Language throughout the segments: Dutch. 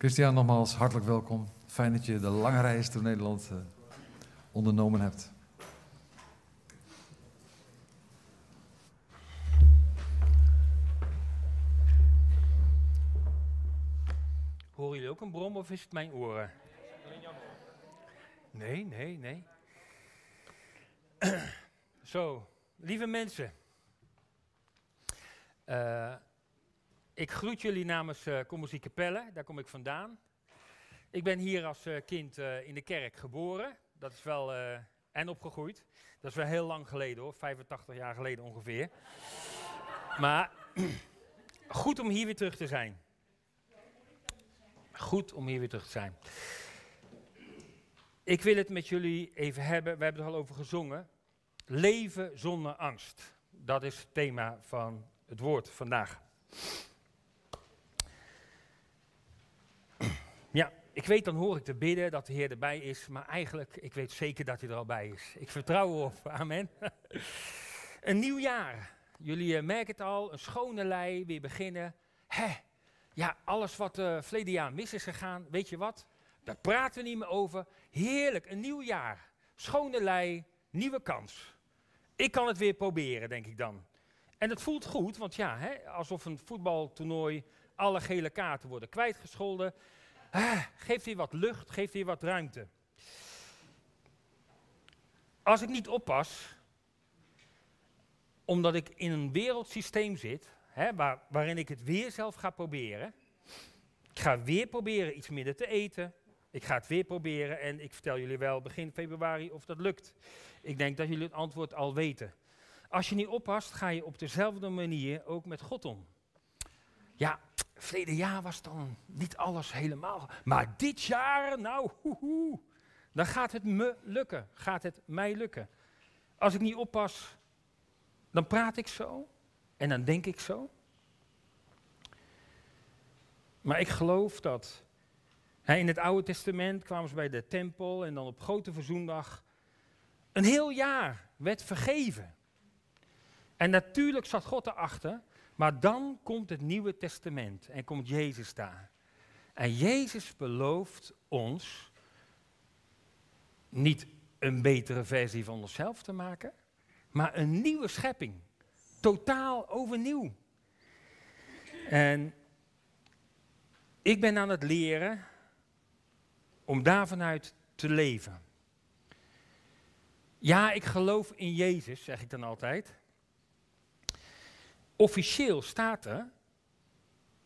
Christian, nogmaals hartelijk welkom. Fijn dat je de lange reis door Nederland uh, ondernomen hebt. Horen jullie ook een brom of is het mijn oren? Nee, nee, nee. Zo, lieve mensen. Uh, ik groet jullie namens uh, Commusie Capelle, daar kom ik vandaan. Ik ben hier als uh, kind uh, in de kerk geboren. Dat is wel, en opgegroeid. Dat is wel heel lang geleden hoor, 85 jaar geleden ongeveer. Maar goed om hier weer terug te zijn. Goed om hier weer terug te zijn. Ik wil het met jullie even hebben, we hebben er al over gezongen. Leven zonder angst. Dat is het thema van het woord vandaag. Ja, ik weet, dan hoor ik te bidden dat de Heer erbij is, maar eigenlijk, ik weet zeker dat hij er al bij is. Ik vertrouw erop, amen. een nieuw jaar. Jullie uh, merken het al, een schone lei, weer beginnen. Ja, alles wat uh, verleden jaar mis is gegaan, weet je wat? Daar praten we niet meer over. Heerlijk, een nieuw jaar. Schone lei, nieuwe kans. Ik kan het weer proberen, denk ik dan. En het voelt goed, want ja, hè, alsof een voetbaltoernooi alle gele kaarten worden kwijtgescholden. Ah, geeft hier wat lucht, geeft hier wat ruimte. Als ik niet oppas, omdat ik in een wereldsysteem zit, hè, waar, waarin ik het weer zelf ga proberen. Ik ga weer proberen iets minder te eten. Ik ga het weer proberen en ik vertel jullie wel begin februari of dat lukt. Ik denk dat jullie het antwoord al weten. Als je niet oppast, ga je op dezelfde manier ook met God om. Ja, verleden jaar was dan niet alles helemaal. Maar dit jaar, nou, hoehoe, dan gaat het me lukken. Gaat het mij lukken. Als ik niet oppas, dan praat ik zo en dan denk ik zo. Maar ik geloof dat in het Oude Testament kwamen ze bij de tempel en dan op Grote Verzoendag een heel jaar werd vergeven. En natuurlijk zat God erachter, maar dan komt het Nieuwe Testament en komt Jezus daar. En Jezus belooft ons niet een betere versie van onszelf te maken, maar een nieuwe schepping. Totaal overnieuw. En ik ben aan het leren om daar vanuit te leven. Ja, ik geloof in Jezus, zeg ik dan altijd. Officieel staat er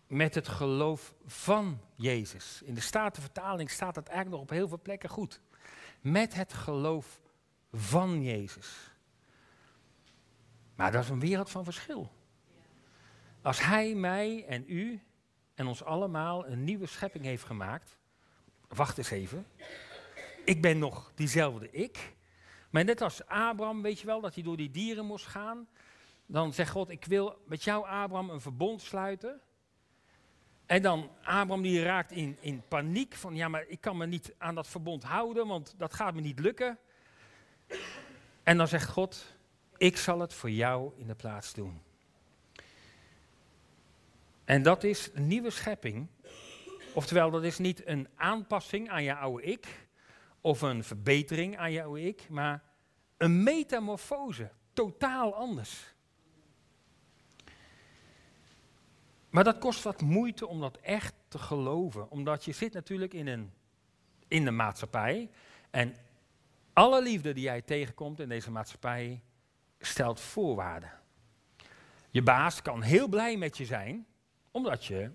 met het geloof van Jezus. In de Statenvertaling staat dat eigenlijk nog op heel veel plekken goed. Met het geloof van Jezus. Maar dat is een wereld van verschil. Als Hij mij en u en ons allemaal een nieuwe schepping heeft gemaakt. Wacht eens even. Ik ben nog diezelfde ik. Maar net als Abraham, weet je wel, dat hij door die dieren moest gaan. Dan zegt God, ik wil met jou Abraham een verbond sluiten. En dan Abraham die raakt in, in paniek van, ja maar ik kan me niet aan dat verbond houden, want dat gaat me niet lukken. En dan zegt God, ik zal het voor jou in de plaats doen. En dat is een nieuwe schepping. Oftewel, dat is niet een aanpassing aan je oude ik, of een verbetering aan je oude ik, maar een metamorfose, totaal anders. Maar dat kost wat moeite om dat echt te geloven. Omdat je zit natuurlijk in, een, in de maatschappij. En alle liefde die jij tegenkomt in deze maatschappij stelt voorwaarden. Je baas kan heel blij met je zijn, omdat je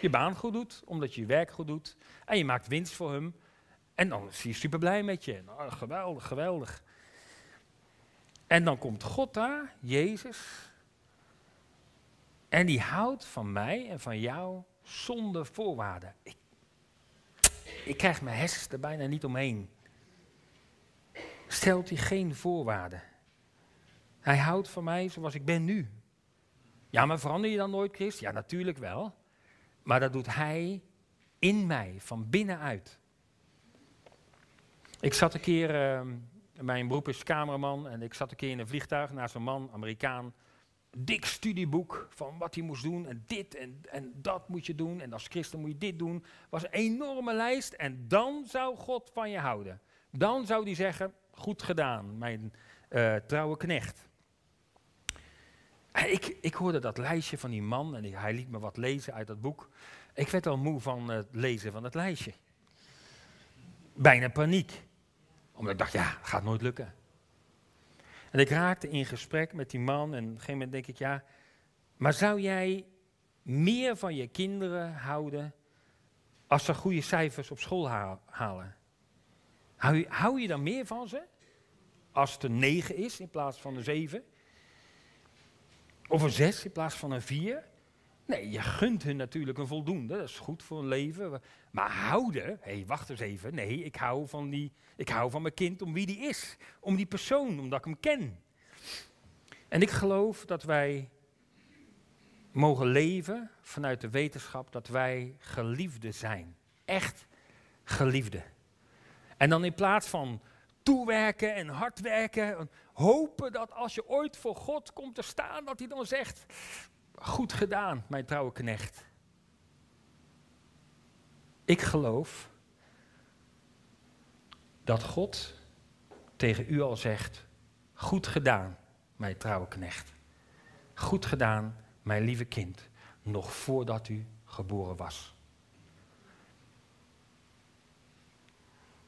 je baan goed doet, omdat je je werk goed doet. En je maakt winst voor hem. En dan is hij super blij met je. Nou, geweldig, geweldig. En dan komt God daar, Jezus, en die houdt van mij en van jou zonder voorwaarden. Ik, ik krijg mijn hersens er bijna niet omheen. Stelt hij geen voorwaarden. Hij houdt van mij zoals ik ben nu. Ja, maar verander je dan nooit, Christ? Ja, natuurlijk wel. Maar dat doet hij in mij, van binnenuit. Ik zat een keer, uh, mijn beroep is cameraman, en ik zat een keer in een vliegtuig naast een man, Amerikaan, dik studieboek van wat hij moest doen en dit en, en dat moet je doen en als christen moet je dit doen. was een enorme lijst en dan zou God van je houden. Dan zou hij zeggen, goed gedaan, mijn uh, trouwe knecht. ik, ik hoorde dat lijstje van die man en hij liet me wat lezen uit dat boek. Ik werd al moe van het lezen van het lijstje. Bijna paniek. Omdat ik dacht, ja, gaat nooit lukken. En ik raakte in gesprek met die man en op een gegeven moment denk ik, ja, maar zou jij meer van je kinderen houden als ze goede cijfers op school halen? Hou je, hou je dan meer van ze? Als het een 9 is in plaats van een 7? Of een 6 in plaats van een 4? Nee, je gunt hun natuurlijk een voldoende. Dat is goed voor hun leven. Maar houden, hé, hey, wacht eens even. Nee, ik hou, van die, ik hou van mijn kind om wie die is. Om die persoon, omdat ik hem ken. En ik geloof dat wij mogen leven vanuit de wetenschap dat wij geliefden zijn. Echt geliefden. En dan in plaats van toewerken en hard werken, hopen dat als je ooit voor God komt te staan, dat hij dan zegt, goed gedaan, mijn trouwe knecht. Ik geloof dat God tegen u al zegt, goed gedaan, mijn trouwe knecht. Goed gedaan, mijn lieve kind, nog voordat u geboren was.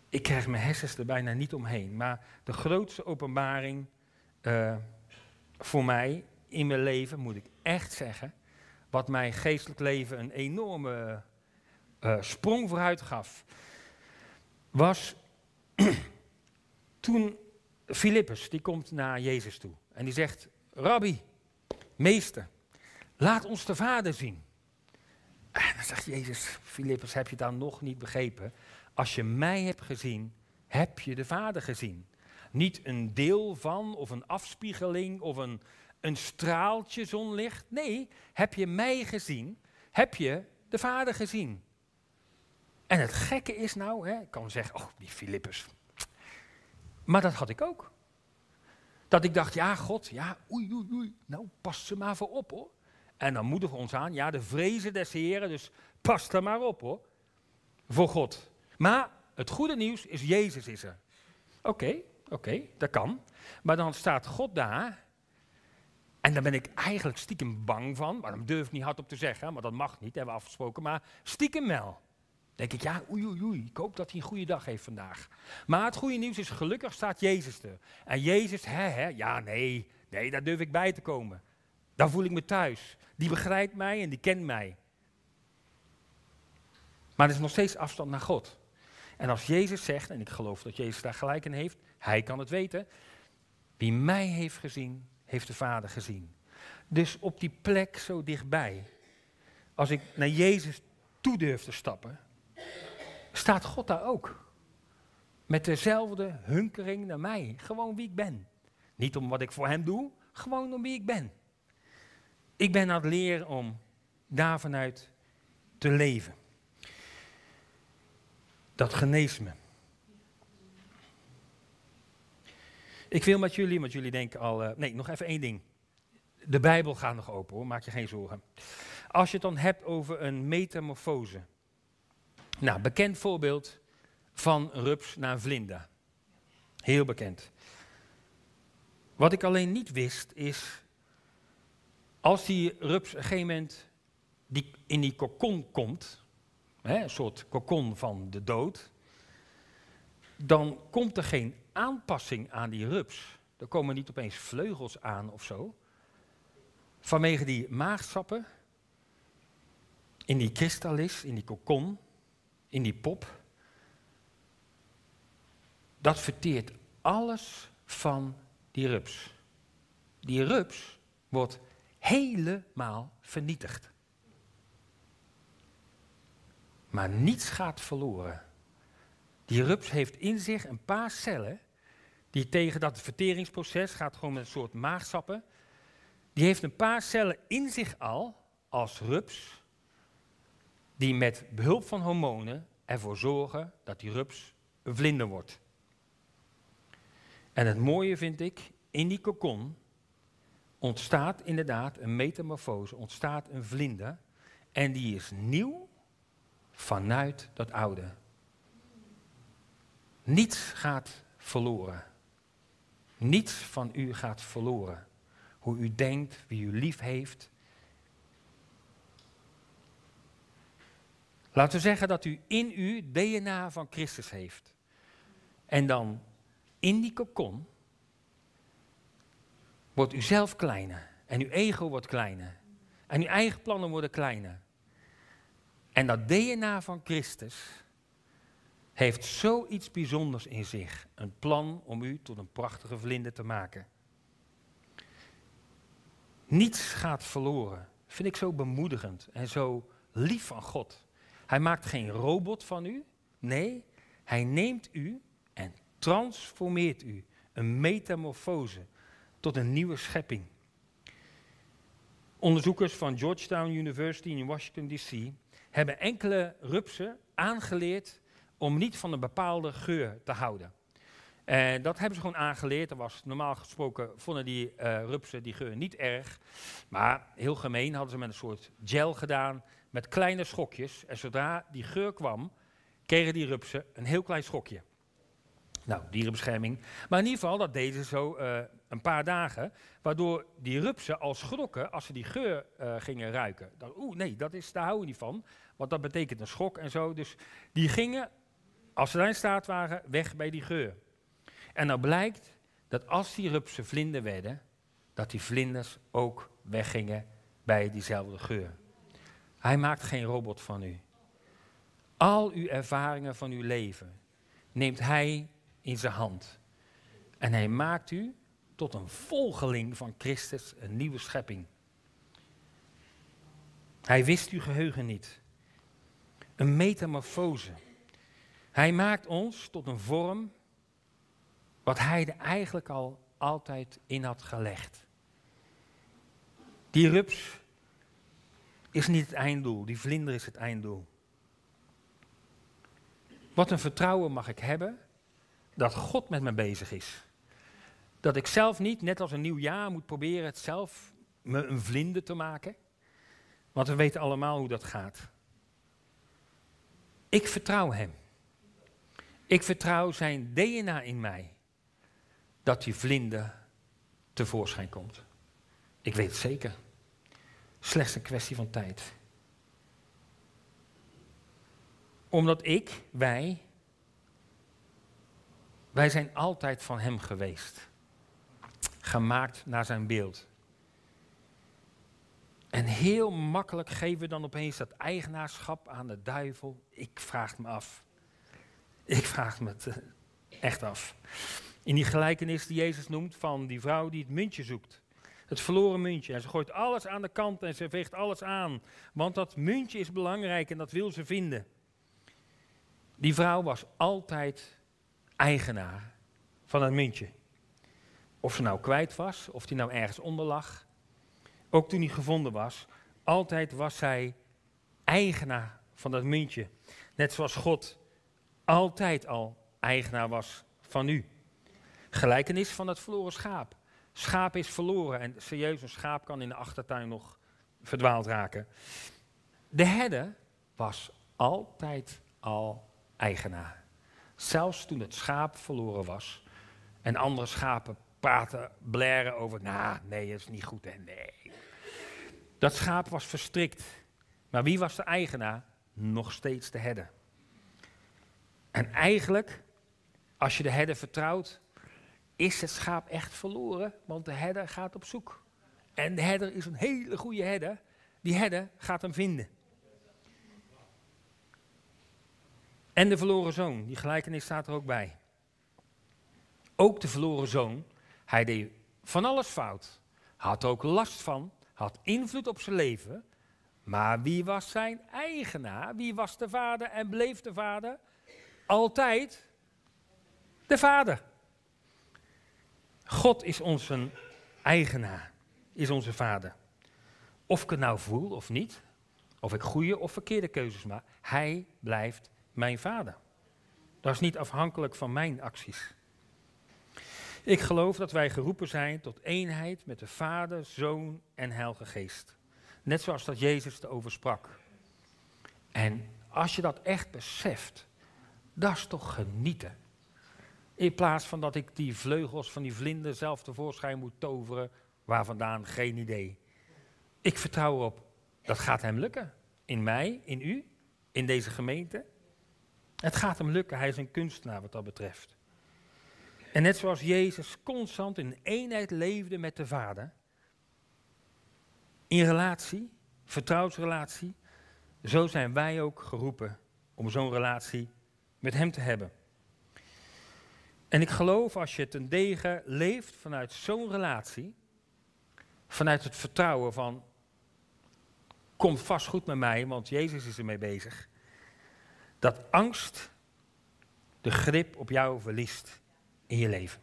Ik krijg mijn hersens er bijna niet omheen, maar de grootste openbaring uh, voor mij in mijn leven, moet ik echt zeggen, wat mijn geestelijk leven een enorme uh, sprong vooruit gaf, was toen Filippus, die komt naar Jezus toe en die zegt, Rabbi, meester, laat ons de Vader zien. En dan zegt Jezus, Filippus, heb je dan nog niet begrepen? Als je mij hebt gezien, heb je de Vader gezien. Niet een deel van, of een afspiegeling, of een, een straaltje zonlicht. Nee, heb je mij gezien, heb je de Vader gezien. En het gekke is nou, hè, ik kan zeggen, oh, die Filippus. Maar dat had ik ook. Dat ik dacht, ja, God, ja, oei, oei, oei. Nou, pas ze maar voor op, hoor. En dan moedigen we ons aan, ja, de vrezen des Heren, dus pas er maar op, hoor. Voor God. Maar het goede nieuws is, Jezus is er. Oké, oké, dat kan. Maar dan staat God daar. En daar ben ik eigenlijk stiekem bang van. Maar durf ik niet hardop te zeggen, maar dat mag niet, hebben we afgesproken. Maar stiekem wel. Denk ik, ja, oei, oei, oei. Ik hoop dat hij een goede dag heeft vandaag. Maar het goede nieuws is, gelukkig staat Jezus er. En Jezus, hè, hè, ja, nee, nee, daar durf ik bij te komen. Daar voel ik me thuis. Die begrijpt mij en die kent mij. Maar er is nog steeds afstand naar God. En als Jezus zegt, en ik geloof dat Jezus daar gelijk in heeft, hij kan het weten. Wie mij heeft gezien, heeft de Vader gezien. Dus op die plek zo dichtbij, als ik naar Jezus toe durf te stappen, staat God daar ook. Met dezelfde hunkering naar mij. Gewoon wie ik ben. Niet om wat ik voor hem doe, gewoon om wie ik ben. Ik ben aan het leren om daar vanuit te leven. Dat geneest me. Ik wil met jullie, want jullie denken al. Uh, nee, nog even één ding. De Bijbel gaat nog open hoor, maak je geen zorgen. Als je het dan hebt over een metamorfose. Nou, bekend voorbeeld van rups naar vlinder. Heel bekend. Wat ik alleen niet wist is, als die rups op een gegeven moment die in die kokon komt, hè, een soort kokon van de dood, dan komt er geen aanpassing aan die rups. Er komen niet opeens vleugels aan of zo. Vanwege die maagsappen in die kristallis, in die kokon, in die pop, dat verteert alles van die rups. Die rups wordt helemaal vernietigd. Maar niets gaat verloren. Die rups heeft in zich een paar cellen die tegen dat verteringsproces gaat gewoon met een soort maagsappen. Die heeft een paar cellen in zich al als rups die met behulp van hormonen ervoor zorgen dat die rups een vlinder wordt. En het mooie vind ik, in die kokon ontstaat inderdaad een metamorfose, ontstaat een vlinder. En die is nieuw vanuit dat oude. Niets gaat verloren. Niets van u gaat verloren. Hoe u denkt, wie u lief heeft. Laten we zeggen dat u in u DNA van Christus heeft. En dan in die kokon wordt u zelf kleiner. En uw ego wordt kleiner. En uw eigen plannen worden kleiner. En dat DNA van Christus heeft zoiets bijzonders in zich. Een plan om u tot een prachtige vlinder te maken. Niets gaat verloren. Vind ik zo bemoedigend en zo lief van God. Hij maakt geen robot van u. Nee, hij neemt u en transformeert u. Een metamorfose tot een nieuwe schepping. Onderzoekers van Georgetown University in Washington DC hebben enkele rupsen aangeleerd om niet van een bepaalde geur te houden. En dat hebben ze gewoon aangeleerd. Er was normaal gesproken vonden die uh, rupsen die geur niet erg. Maar heel gemeen hadden ze met een soort gel gedaan met kleine schokjes. En zodra die geur kwam, kregen die rupsen een heel klein schokje. Nou, dierenbescherming. Maar in ieder geval, dat deden ze zo uh, een paar dagen. Waardoor die rupsen al schrokken als ze die geur uh, gingen ruiken. Oeh, nee, dat is, daar houden we niet van. Want dat betekent een schok en zo. Dus die gingen, als ze daar in staat waren, weg bij die geur. En nou blijkt dat als die rupsen vlinder werden, dat die vlinders ook weggingen bij diezelfde geur. Hij maakt geen robot van u. Al uw ervaringen van uw leven neemt hij in zijn hand. En hij maakt u tot een volgeling van Christus, een nieuwe schepping. Hij wist uw geheugen niet. Een metamorfose. Hij maakt ons tot een vorm wat hij er eigenlijk al altijd in had gelegd. Die rups is niet het einddoel, die vlinder is het einddoel. Wat een vertrouwen mag ik hebben dat God met me bezig is. Dat ik zelf niet, net als een nieuw jaar, moet proberen het zelf me een vlinder te maken. Want we weten allemaal hoe dat gaat. Ik vertrouw Hem. Ik vertrouw Zijn DNA in mij. Dat die vlinder tevoorschijn komt. Ik weet het zeker. Slechts een kwestie van tijd. Omdat ik, wij, wij zijn altijd van Hem geweest. Gemaakt naar Zijn beeld. En heel makkelijk geven we dan opeens dat eigenaarschap aan de duivel. Ik vraag het me af. Ik vraag me eh, echt af. In die gelijkenis die Jezus noemt van die vrouw die het muntje zoekt. Het verloren muntje. En ze gooit alles aan de kant en ze veegt alles aan. Want dat muntje is belangrijk en dat wil ze vinden. Die vrouw was altijd eigenaar van het muntje. Of ze nou kwijt was, of die nou ergens onder lag. Ook toen hij gevonden was, altijd was zij eigenaar van dat muntje. Net zoals God altijd al eigenaar was van u. Gelijkenis van het verloren schaap. Schaap is verloren en serieus, een schaap kan in de achtertuin nog verdwaald raken. De herder was altijd al eigenaar. Zelfs toen het schaap verloren was en andere schapen praten, blaren over, nou, nee, dat is niet goed en nee. Dat schaap was verstrikt. Maar wie was de eigenaar? Nog steeds de herder. En eigenlijk, als je de herder vertrouwt, is het schaap echt verloren, want de herder gaat op zoek. En de herder is een hele goede herder. Die herder gaat hem vinden. En de verloren zoon, die gelijkenis staat er ook bij. Ook de verloren zoon, hij deed van alles fout. Had ook last van, had invloed op zijn leven. Maar wie was zijn eigenaar? Wie was de vader en bleef de vader? Altijd de vader. God is onze eigenaar, is onze vader. Of ik het nou voel of niet, of ik goede of verkeerde keuzes maak, hij blijft mijn vader. Dat is niet afhankelijk van mijn acties. Ik geloof dat wij geroepen zijn tot eenheid met de Vader, Zoon en Heilige Geest. Net zoals dat Jezus erover sprak. En als je dat echt beseft, dat is toch genieten. In plaats van dat ik die vleugels van die vlinder zelf tevoorschijn moet toveren, waar vandaan geen idee. Ik vertrouw erop, dat gaat hem lukken. In mij, in u, in deze gemeente. Het gaat hem lukken, hij is een kunstenaar wat dat betreft. En net zoals Jezus constant in eenheid leefde met de Vader, in relatie, vertrouwensrelatie, zo zijn wij ook geroepen om zo'n relatie met Hem te hebben. En ik geloof als je ten degen leeft vanuit zo'n relatie, vanuit het vertrouwen van, komt vast goed met mij, want Jezus is ermee bezig, dat angst de grip op jou verliest in je leven.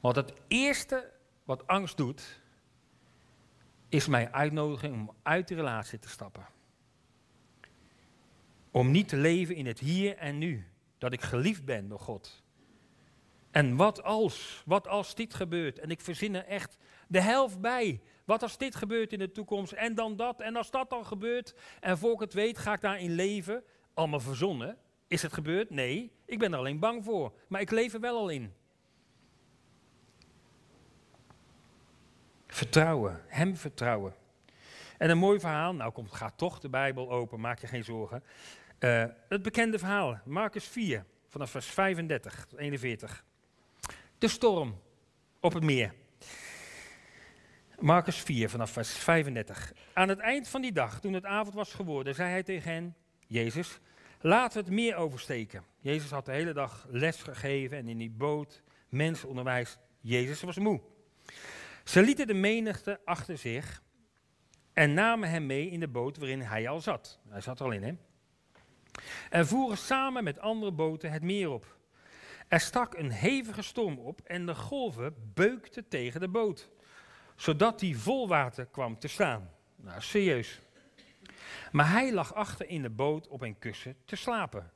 Want het eerste wat angst doet, is mijn uitnodiging om uit de relatie te stappen. Om niet te leven in het hier en nu. Dat ik geliefd ben door God. En wat als, wat als dit gebeurt? En ik verzin er echt de helft bij. Wat als dit gebeurt in de toekomst? En dan dat. En als dat dan gebeurt. En voor ik het weet ga ik daarin leven. Allemaal verzonnen. Is het gebeurd? Nee. Ik ben er alleen bang voor. Maar ik leef er wel al in. Vertrouwen. Hem vertrouwen. En een mooi verhaal. Nou, komt, gaat toch de Bijbel open. Maak je geen zorgen. Uh, het bekende verhaal. Marcus 4. Vanaf vers 35 tot 41. De storm op het meer. Marcus 4 vanaf vers 35. Aan het eind van die dag, toen het avond was geworden, zei hij tegen hen, Jezus, laten we het meer oversteken. Jezus had de hele dag les gegeven en in die boot mensen onderwijs. Jezus was moe. Ze lieten de menigte achter zich en namen hem mee in de boot waarin hij al zat. Hij zat er al in, hè? En voeren samen met andere boten het meer op. Er stak een hevige storm op en de golven beukten tegen de boot, zodat die vol water kwam te staan. Nou, serieus. Maar hij lag achter in de boot op een kussen te slapen.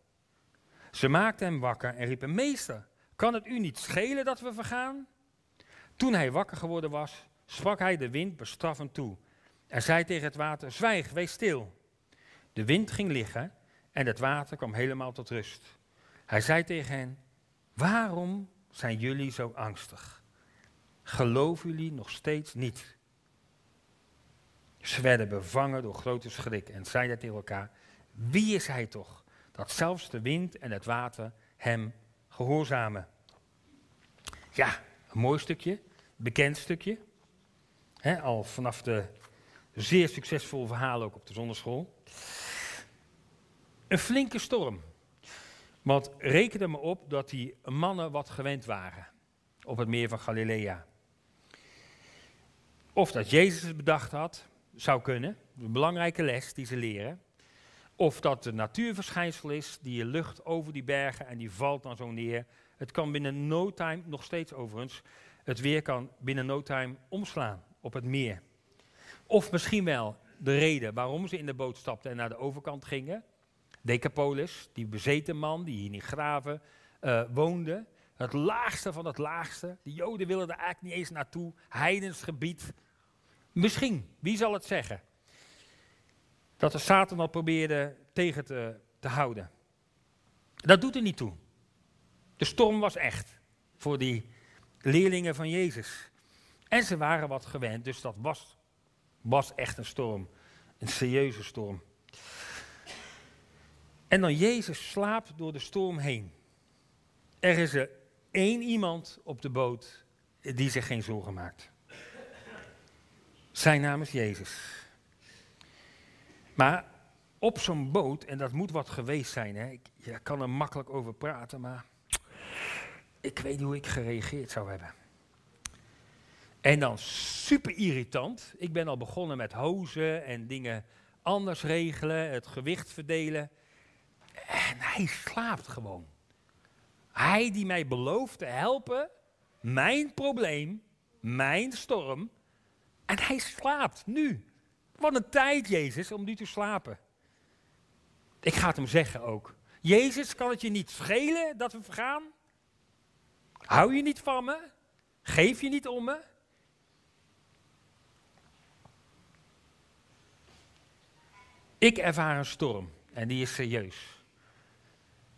Ze maakten hem wakker en riepen: Meester, kan het u niet schelen dat we vergaan? Toen hij wakker geworden was, sprak hij de wind bestraffend toe en zei tegen het water: Zwijg, wees stil. De wind ging liggen en het water kwam helemaal tot rust. Hij zei tegen hen: Waarom zijn jullie zo angstig? Geloven jullie nog steeds niet? Ze werden bevangen door grote schrik en zeiden tegen elkaar: Wie is hij toch? Dat zelfs de wind en het water hem gehoorzamen. Ja, een mooi stukje, bekend stukje. al vanaf de zeer succesvolle verhalen ook op de zonneschool. Een flinke storm. Want reken er maar op dat die mannen wat gewend waren op het meer van Galilea. Of dat Jezus het bedacht had, zou kunnen. Een belangrijke les die ze leren. Of dat het natuurverschijnsel is, die je lucht over die bergen en die valt dan zo neer. Het kan binnen no time, nog steeds overigens, het weer kan binnen no time omslaan op het meer. Of misschien wel de reden waarom ze in de boot stapten en naar de overkant gingen. Decapolis, die bezeten man die in die graven uh, woonde. Het laagste van het laagste. De Joden willen er eigenlijk niet eens naartoe. Heidens gebied. Misschien, wie zal het zeggen? Dat de Satan al probeerde tegen te, te houden. Dat doet er niet toe. De storm was echt voor die leerlingen van Jezus. En ze waren wat gewend, dus dat was, was echt een storm. Een serieuze storm. En dan Jezus slaapt door de storm heen. Er is er één iemand op de boot die zich geen zorgen maakt. Zijn naam is Jezus. Maar op zo'n boot, en dat moet wat geweest zijn, hè? Ik, je kan er makkelijk over praten, maar ik weet hoe ik gereageerd zou hebben. En dan super irritant. Ik ben al begonnen met hozen en dingen anders regelen, het gewicht verdelen. En hij slaapt gewoon. Hij die mij belooft te helpen, mijn probleem, mijn storm. En hij slaapt nu. Wat een tijd, Jezus, om nu te slapen. Ik ga het hem zeggen ook. Jezus, kan het je niet schelen dat we vergaan? Hou je niet van me? Geef je niet om me? Ik ervaar een storm en die is serieus.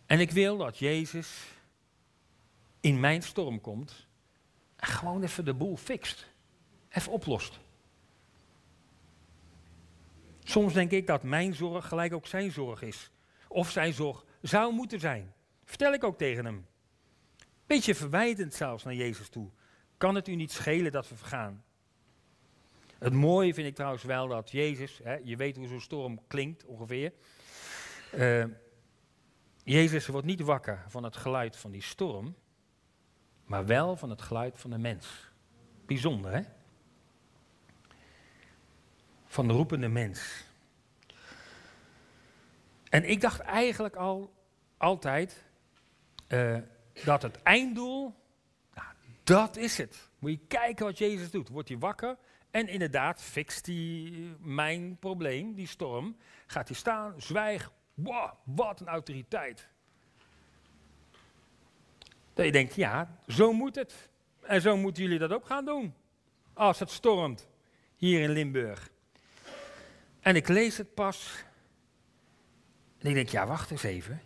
En ik wil dat Jezus in mijn storm komt en gewoon even de boel fixt. Even oplost. Soms denk ik dat mijn zorg gelijk ook zijn zorg is. Of zijn zorg zou moeten zijn. Vertel ik ook tegen hem. Beetje verwijtend zelfs naar Jezus toe. Kan het u niet schelen dat we vergaan? Het mooie vind ik trouwens wel dat Jezus, hè, je weet hoe zo'n storm klinkt ongeveer. Uh, Jezus wordt niet wakker van het geluid van die storm, maar wel van het geluid van de mens. Bijzonder, hè? Van de roepende mens. En ik dacht eigenlijk al altijd uh, dat het einddoel, nou, dat is het. Moet je kijken wat Jezus doet. Wordt hij wakker en inderdaad fixt hij mijn probleem, die storm. Gaat hij staan, zwijg, wow, wat een autoriteit. Dat je denkt, ja, zo moet het. En zo moeten jullie dat ook gaan doen. Als het stormt hier in Limburg. En ik lees het pas. En ik denk, ja, wacht eens even.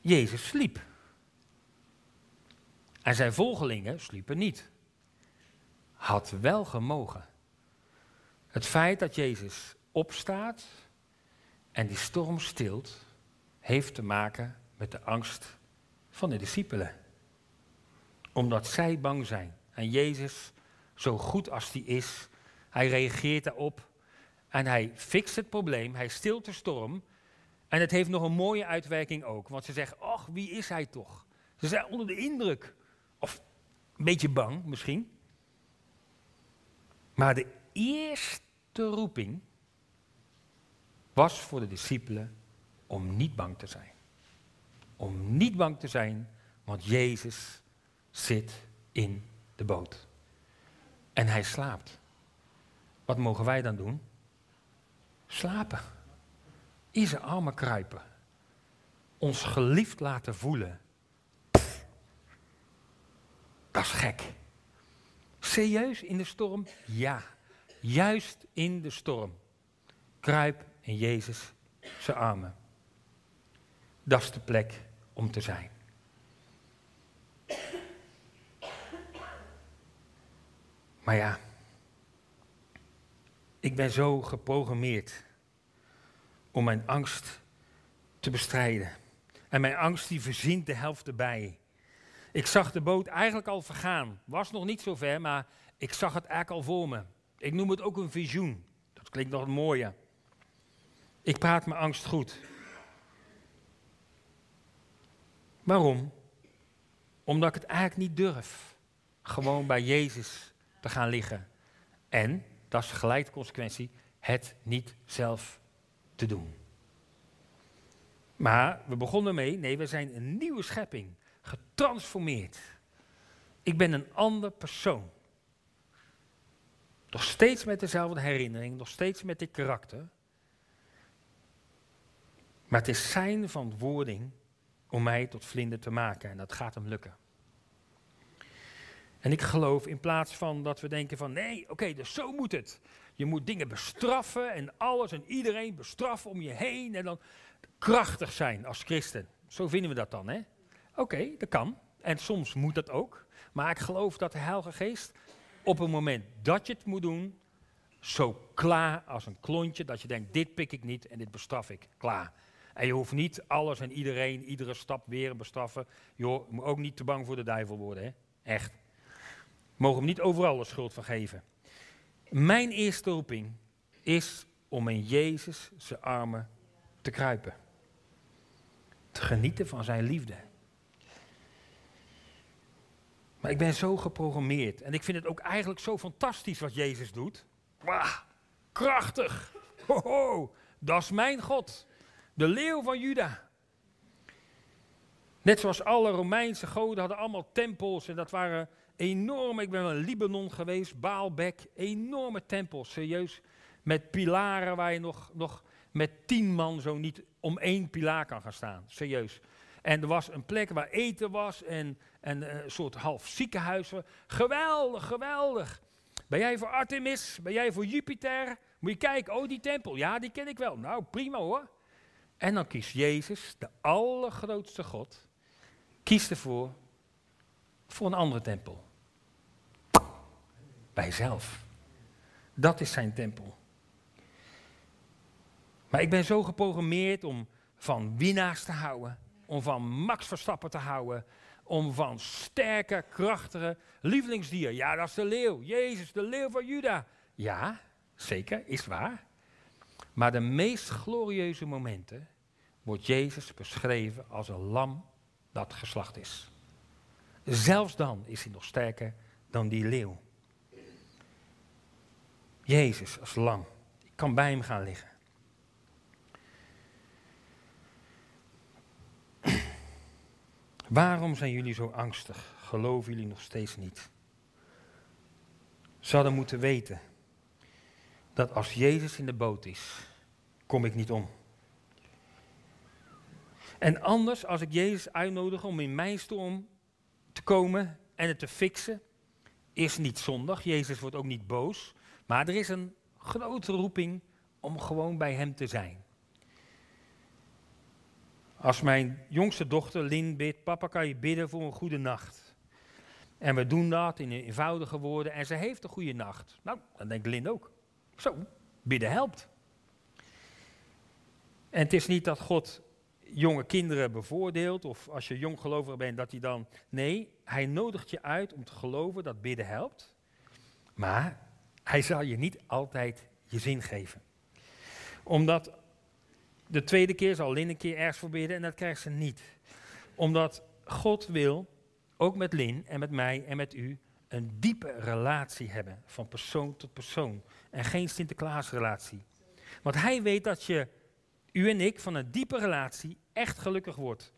Jezus sliep. En zijn volgelingen sliepen niet. Had wel gemogen. Het feit dat Jezus opstaat en die storm stilt, heeft te maken met de angst van de discipelen. Omdat zij bang zijn. En Jezus, zo goed als hij is, hij reageert daarop en hij fixt het probleem, hij stilt de storm. En het heeft nog een mooie uitwerking ook, want ze zeggen, ach, wie is hij toch? Ze zijn onder de indruk. Of een beetje bang misschien. Maar de eerste roeping was voor de discipelen om niet bang te zijn. Om niet bang te zijn, want Jezus zit in de boot. En hij slaapt. Wat mogen wij dan doen? Slapen. In zijn armen kruipen. Ons geliefd laten voelen. dat is gek. Serieus in de storm? Ja. Juist in de storm. Kruip in Jezus zijn armen. Dat is de plek om te zijn. Maar ja, ik ben zo geprogrammeerd om mijn angst te bestrijden. En mijn angst die verzint de helft erbij. Ik zag de boot eigenlijk al vergaan. Was nog niet zo ver, maar ik zag het eigenlijk al voor me. Ik noem het ook een visioen. Dat klinkt nog mooier. Ik praat mijn angst goed. Waarom? Omdat ik het eigenlijk niet durf. Gewoon bij Jezus te gaan liggen. En, dat is gelijk consequentie, het niet zelf te doen. Maar we begonnen mee, nee, we zijn een nieuwe schepping, getransformeerd. Ik ben een ander persoon. Nog steeds met dezelfde herinnering, nog steeds met dit karakter. Maar het is zijn verantwoording om mij tot vlinder te maken. En dat gaat hem lukken. En ik geloof in plaats van dat we denken van nee, oké, dus zo moet het. Je moet dingen bestraffen en alles en iedereen bestraffen om je heen en dan krachtig zijn als christen. Zo vinden we dat dan, hè? Oké, dat kan. En soms moet dat ook. Maar ik geloof dat de Heilige Geest op het moment dat je het moet doen, zo klaar als een klontje, dat je denkt, dit pik ik niet en dit bestraf ik. Klaar. En je hoeft niet alles en iedereen, iedere stap weer bestraffen. Je moet ook niet te bang voor de duivel worden, hè? Echt. Mogen hem niet overal de schuld van geven. Mijn eerste roeping is om in Jezus zijn armen te kruipen. Te genieten van zijn liefde. Maar ik ben zo geprogrammeerd. En ik vind het ook eigenlijk zo fantastisch wat Jezus doet. Wauw, krachtig. Ho, dat is mijn God. De leeuw van Juda. Net zoals alle Romeinse goden hadden allemaal tempels en dat waren enorme, ik ben wel in Libanon geweest, Baalbek, enorme tempels, serieus, met pilaren waar je nog, nog met tien man zo niet om één pilaar kan gaan staan, serieus. En er was een plek waar eten was en, en eh, een soort half ziekenhuis. Geweldig, geweldig. Ben jij voor Artemis? Ben jij voor Jupiter? Moet je kijken, oh die tempel, ja die ken ik wel. Nou prima hoor. En dan kiest Jezus, de allergrootste God, kiest ervoor voor een andere tempel. Bij zelf. Dat is zijn tempel. Maar ik ben zo geprogrammeerd om van winnaars te houden, om van Max Verstappen te houden, om van sterke, krachtige lievelingsdier. Ja, dat is de leeuw. Jezus, de leeuw van Juda. Ja, zeker, is waar. Maar de meest glorieuze momenten wordt Jezus beschreven als een lam dat geslacht is. Zelfs dan is hij nog sterker dan die leeuw. Jezus als lam. Ik kan bij hem gaan liggen. Waarom zijn jullie zo angstig? Geloven jullie nog steeds niet? Ze hadden moeten weten dat als Jezus in de boot is, kom ik niet om. En anders, als ik Jezus uitnodig om in mijn storm te komen en het te fixen, is niet zondag. Jezus wordt ook niet boos. Maar er is een grote roeping om gewoon bij Hem te zijn. Als mijn jongste dochter Lin bidt, papa kan je bidden voor een goede nacht. En we doen dat in eenvoudige woorden en ze heeft een goede nacht. Nou, dan denkt Lin ook. Zo, bidden helpt. En het is niet dat God jonge kinderen bevoordeelt of als je jong gelovig bent dat hij dan... Nee, hij nodigt je uit om te geloven dat bidden helpt. Maar hij zal je niet altijd je zin geven. Omdat de tweede keer zal Lin een keer ergens voor bidden en dat krijgt ze niet. Omdat God wil, ook met Lin en met mij en met u, een diepe relatie hebben. Van persoon tot persoon. En geen Sinterklaasrelatie. Want hij weet dat je, u en ik, van een diepe relatie echt gelukkig wordt.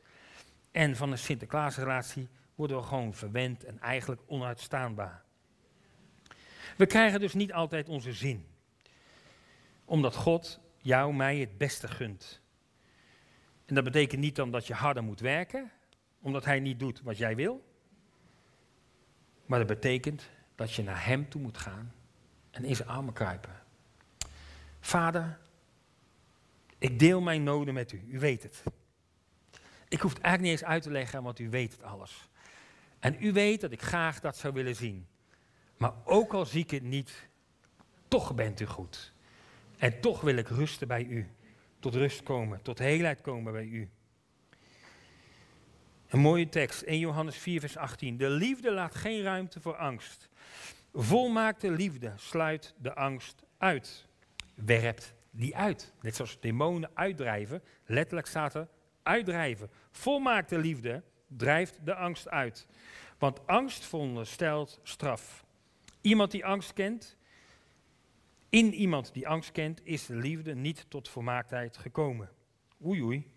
En van een Sinterklaasrelatie worden we gewoon verwend en eigenlijk onuitstaanbaar. We krijgen dus niet altijd onze zin. Omdat God jou, mij het beste gunt. En dat betekent niet dan dat je harder moet werken, omdat Hij niet doet wat jij wil. Maar dat betekent dat je naar Hem toe moet gaan en in zijn armen kruipen. Vader, ik deel mijn noden met u, u weet het. Ik hoef het eigenlijk niet eens uit te leggen, want u weet het alles. En u weet dat ik graag dat zou willen zien. Maar ook al zie ik het niet, toch bent u goed. En toch wil ik rusten bij u. Tot rust komen, tot heelheid komen bij u. Een mooie tekst, 1 Johannes 4, vers 18. De liefde laat geen ruimte voor angst. Volmaakte liefde sluit de angst uit. Werpt die uit. Net zoals demonen uitdrijven. Letterlijk staat er uitdrijven. Volmaakte liefde drijft de angst uit. Want angst veronderstelt straf. Iemand die angst kent, in iemand die angst kent, is de liefde niet tot volmaaktheid gekomen. Oei oei.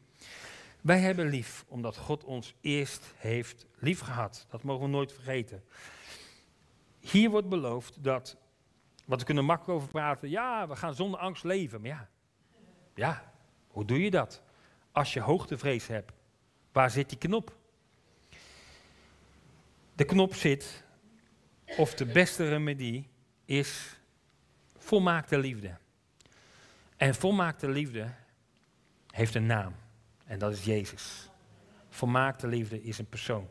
Wij hebben lief omdat God ons eerst heeft lief gehad. Dat mogen we nooit vergeten. Hier wordt beloofd dat, wat we kunnen makkelijk over praten, ja, we gaan zonder angst leven. Maar ja, ja, hoe doe je dat? Als je hoogtevrees hebt, waar zit die knop? De knop zit, of de beste remedie is volmaakte liefde. En volmaakte liefde heeft een naam. En dat is Jezus. Volmaakte liefde is een persoon.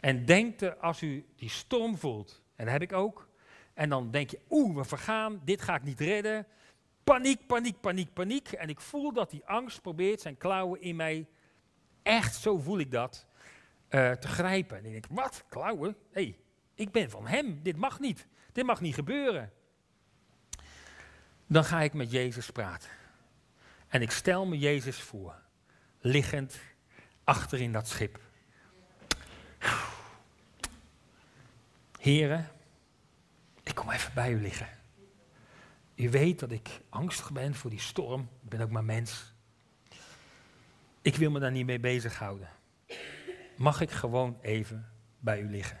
En denk er als u die storm voelt, en dat heb ik ook, en dan denk je, oeh, we vergaan, dit ga ik niet redden. Paniek, paniek, paniek, paniek. En ik voel dat die angst probeert zijn klauwen in mij, echt zo voel ik dat, uh, te grijpen. En ik denk, wat, klauwen? Hé, hey, ik ben van hem, dit mag niet. Dit mag niet gebeuren. Dan ga ik met Jezus praten. En ik stel me Jezus voor, liggend achter in dat schip. Heren, ik kom even bij u liggen. U weet dat ik angstig ben voor die storm. Ik ben ook maar mens. Ik wil me daar niet mee bezighouden. Mag ik gewoon even bij u liggen?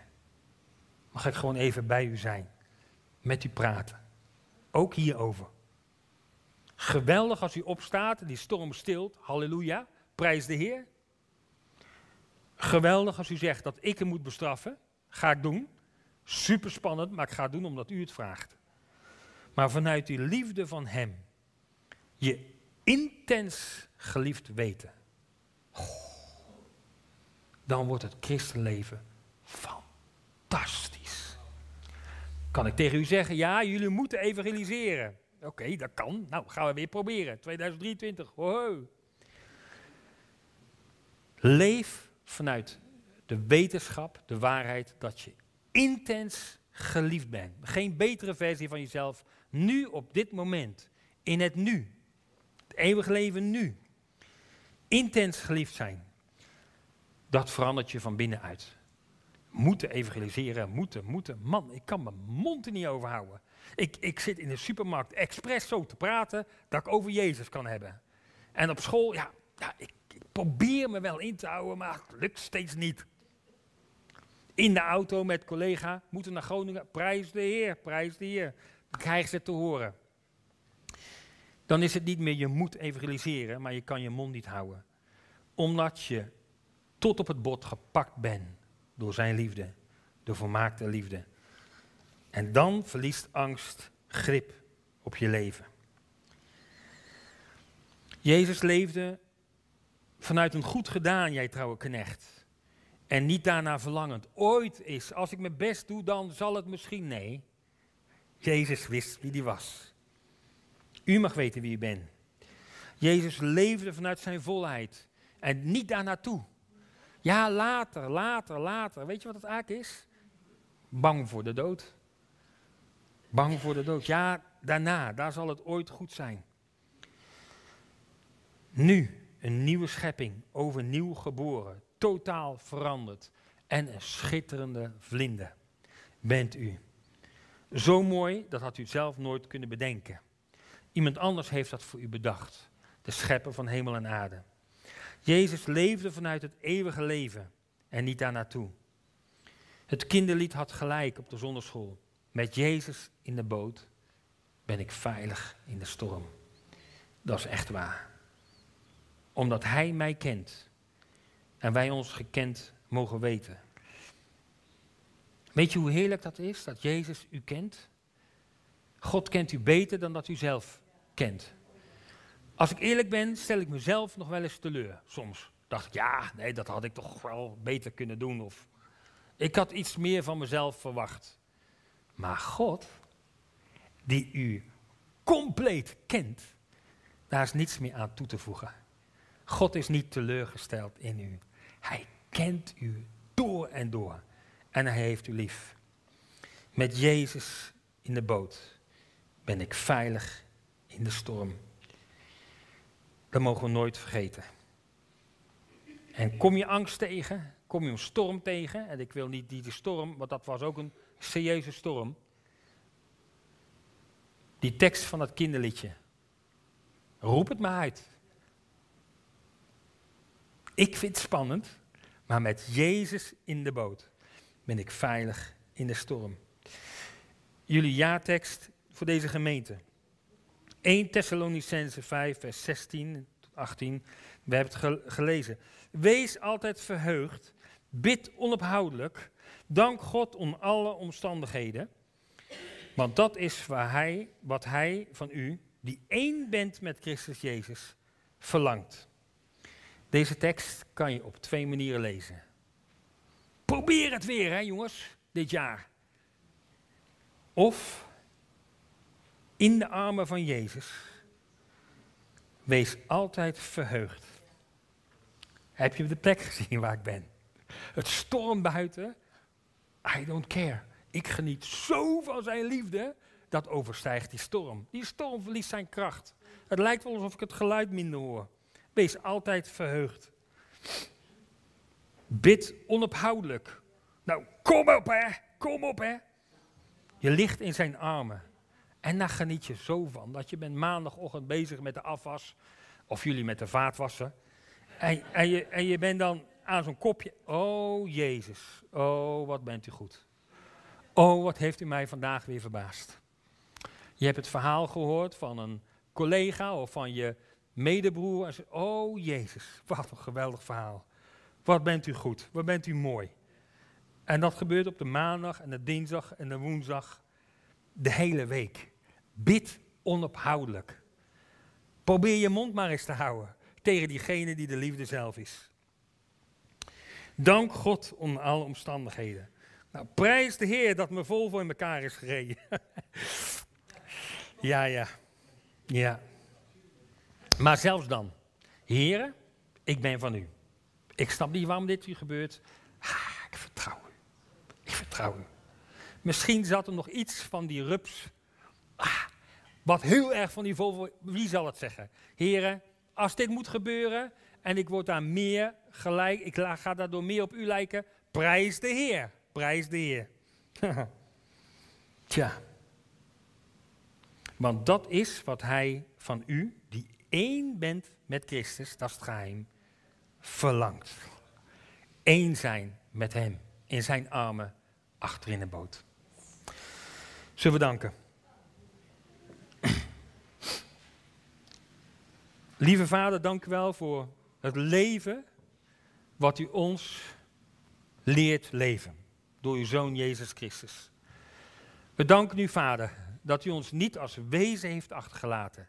Mag ik gewoon even bij u zijn? Met u praten? Ook hierover. Geweldig als u opstaat en die storm stilt. Halleluja. Prijs de Heer. Geweldig als u zegt dat ik hem moet bestraffen. Ga ik doen. Super spannend, maar ik ga het doen omdat u het vraagt. Maar vanuit die liefde van hem. Je intens geliefd weten. Dan wordt het christenleven fantastisch. Kan ik tegen u zeggen, ja, jullie moeten evangeliseren. Oké, dat kan. Nou, gaan we weer proberen. 2023. Wow. Leef vanuit de wetenschap, de waarheid, dat je intens geliefd bent. Geen betere versie van jezelf. Nu, op dit moment. In het nu. Het eeuwige leven nu. Intens geliefd zijn. Dat verandert je van binnenuit. Moeten evangeliseren, moeten, moeten. Man, ik kan mijn mond er niet over houden. Ik, ik zit in de supermarkt expres zo te praten dat ik over Jezus kan hebben. En op school, ja, ja ik, ik probeer me wel in te houden, maar het lukt steeds niet. In de auto met collega, moeten naar Groningen, prijs de Heer, prijs de Heer. Dan krijgen ze te horen. Dan is het niet meer je moet evangeliseren, maar je kan je mond niet houden. Omdat je tot op het bot gepakt bent door zijn liefde, de volmaakte liefde. En dan verliest angst grip op je leven. Jezus leefde vanuit een goed gedaan, jij trouwe knecht. En niet daarna verlangend. Ooit is, als ik mijn best doe, dan zal het misschien. Nee. Jezus wist wie die was. U mag weten wie u bent. Jezus leefde vanuit zijn volheid. En niet daar naartoe. Ja, later, later, later. Weet je wat het eigenlijk is? Bang voor de dood. Bang voor de dood. Ja, daarna, daar zal het ooit goed zijn. Nu, een nieuwe schepping, overnieuw geboren, totaal veranderd en een schitterende vlinde bent u. Zo mooi, dat had u zelf nooit kunnen bedenken. Iemand anders heeft dat voor u bedacht, de schepper van hemel en aarde. Jezus leefde vanuit het eeuwige leven en niet daar naartoe. Het kinderlied had gelijk op de zonderschool. Met Jezus in de boot ben ik veilig in de storm. Dat is echt waar. Omdat Hij mij kent en wij ons gekend mogen weten. Weet je hoe heerlijk dat is, dat Jezus u kent? God kent u beter dan dat u zelf kent. Als ik eerlijk ben, stel ik mezelf nog wel eens teleur. Soms dacht ik, ja, nee, dat had ik toch wel beter kunnen doen. Of ik had iets meer van mezelf verwacht. Maar God, die u compleet kent, daar is niets meer aan toe te voegen. God is niet teleurgesteld in u. Hij kent u door en door. En hij heeft u lief. Met Jezus in de boot ben ik veilig in de storm. Dat mogen we nooit vergeten. En kom je angst tegen, kom je een storm tegen, en ik wil niet die de storm, want dat was ook een serieuze storm. Die tekst van dat kinderliedje. Roep het maar uit. Ik vind het spannend, maar met Jezus in de boot ben ik veilig in de storm. Jullie jaartekst voor deze gemeente. 1 Thessalonicense 5, vers 16 tot 18. We hebben het gelezen. Wees altijd verheugd, bid onophoudelijk, dank God om alle omstandigheden. Want dat is waar hij, wat hij van u, die één bent met Christus Jezus, verlangt. Deze tekst kan je op twee manieren lezen. Probeer het weer, hè jongens, dit jaar. Of in de armen van Jezus. Wees altijd verheugd. Heb je de plek gezien waar ik ben? Het storm buiten. I don't care. Ik geniet zo van zijn liefde. Dat overstijgt die storm. Die storm verliest zijn kracht. Het lijkt wel alsof ik het geluid minder hoor. Wees altijd verheugd. Bid onophoudelijk. Nou, kom op hè. Kom op hè. Je ligt in zijn armen. En daar geniet je zo van. Dat je bent maandagochtend bezig met de afwas. Of jullie met de vaatwassen. En, en, je, en je bent dan aan zo'n kopje. Oh Jezus. Oh wat bent u goed. Oh wat heeft u mij vandaag weer verbaasd. Je hebt het verhaal gehoord van een collega of van je medebroer. En ze, oh Jezus, wat een geweldig verhaal. Wat bent u goed, wat bent u mooi. En dat gebeurt op de maandag en de dinsdag en de woensdag, de hele week. Bid onophoudelijk. Probeer je mond maar eens te houden tegen diegene die de liefde zelf is. Dank God om alle omstandigheden. Nou, prijs de Heer dat mijn Volvo in elkaar is gereden. ja, ja, ja. Maar zelfs dan, Heren, ik ben van u. Ik snap niet waarom dit u gebeurt. Ah, ik vertrouw u. Ik vertrouw u. Misschien zat er nog iets van die rups. Ah, wat heel erg van die Volvo. Wie zal het zeggen? Heren, als dit moet gebeuren en ik word daar meer gelijk, ik ga daardoor meer op u lijken, prijs de Heer. Prijs de Heer. Tja. Want dat is wat hij van u, die één bent met Christus, dat is het geheim, verlangt. Eén zijn met hem, in zijn armen, achter in de boot. Zullen we danken? Lieve Vader, dank u wel voor het leven wat u ons leert leven door uw Zoon Jezus Christus. We danken u, Vader, dat u ons niet als wezen heeft achtergelaten.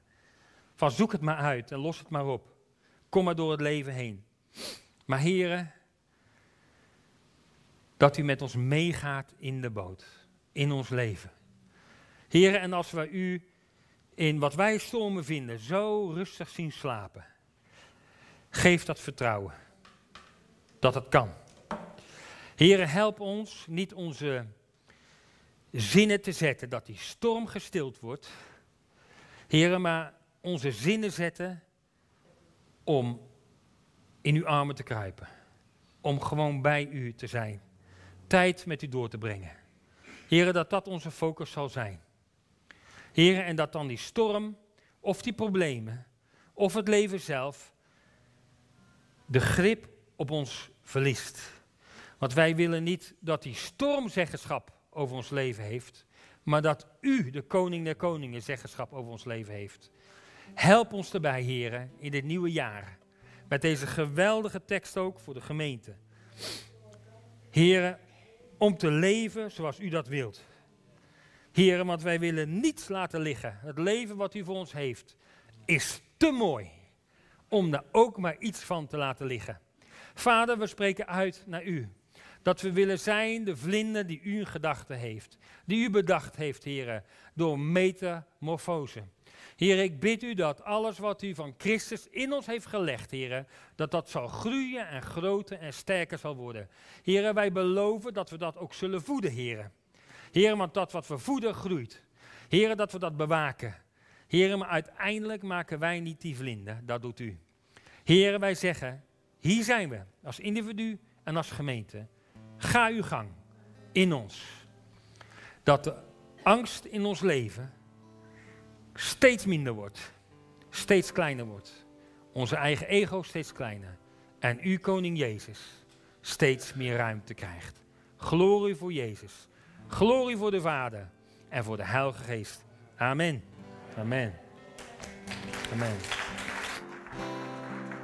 Van zoek het maar uit en los het maar op. Kom maar door het leven heen. Maar heren, dat u met ons meegaat in de boot, in ons leven. Heren, en als we u in wat wij stormen vinden zo rustig zien slapen, geef dat vertrouwen dat het kan. Heren, help ons niet onze zinnen te zetten dat die storm gestild wordt. Heren, maar onze zinnen zetten om in uw armen te kruipen. Om gewoon bij u te zijn. Tijd met u door te brengen. Heren, dat dat onze focus zal zijn. Heren, en dat dan die storm of die problemen of het leven zelf de grip op ons verliest. Want wij willen niet dat die storm zeggenschap over ons leven heeft, maar dat u, de koning der koningen, zeggenschap over ons leven heeft. Help ons erbij, heren, in dit nieuwe jaar. Met deze geweldige tekst ook voor de gemeente. Heren, om te leven zoals u dat wilt. Heren, want wij willen niets laten liggen. Het leven wat u voor ons heeft is te mooi om daar ook maar iets van te laten liggen. Vader, we spreken uit naar u. Dat we willen zijn de vlinder die u in gedachten heeft. Die u bedacht heeft, heren, door metamorfose. Heer, ik bid u dat alles wat u van Christus in ons heeft gelegd, heren, dat dat zal groeien en groter en sterker zal worden. Heren, wij beloven dat we dat ook zullen voeden, heren. Heren, want dat wat we voeden groeit. Heren, dat we dat bewaken. Heren, maar uiteindelijk maken wij niet die vlinder, dat doet u. Heren, wij zeggen, hier zijn we, als individu en als gemeente. Ga uw gang in ons. Dat de angst in ons leven steeds minder wordt, steeds kleiner wordt. Onze eigen ego steeds kleiner. En u, Koning Jezus, steeds meer ruimte krijgt. Glorie voor Jezus. Glorie voor de Vader en voor de Heilige Geest. Amen. Amen. Amen.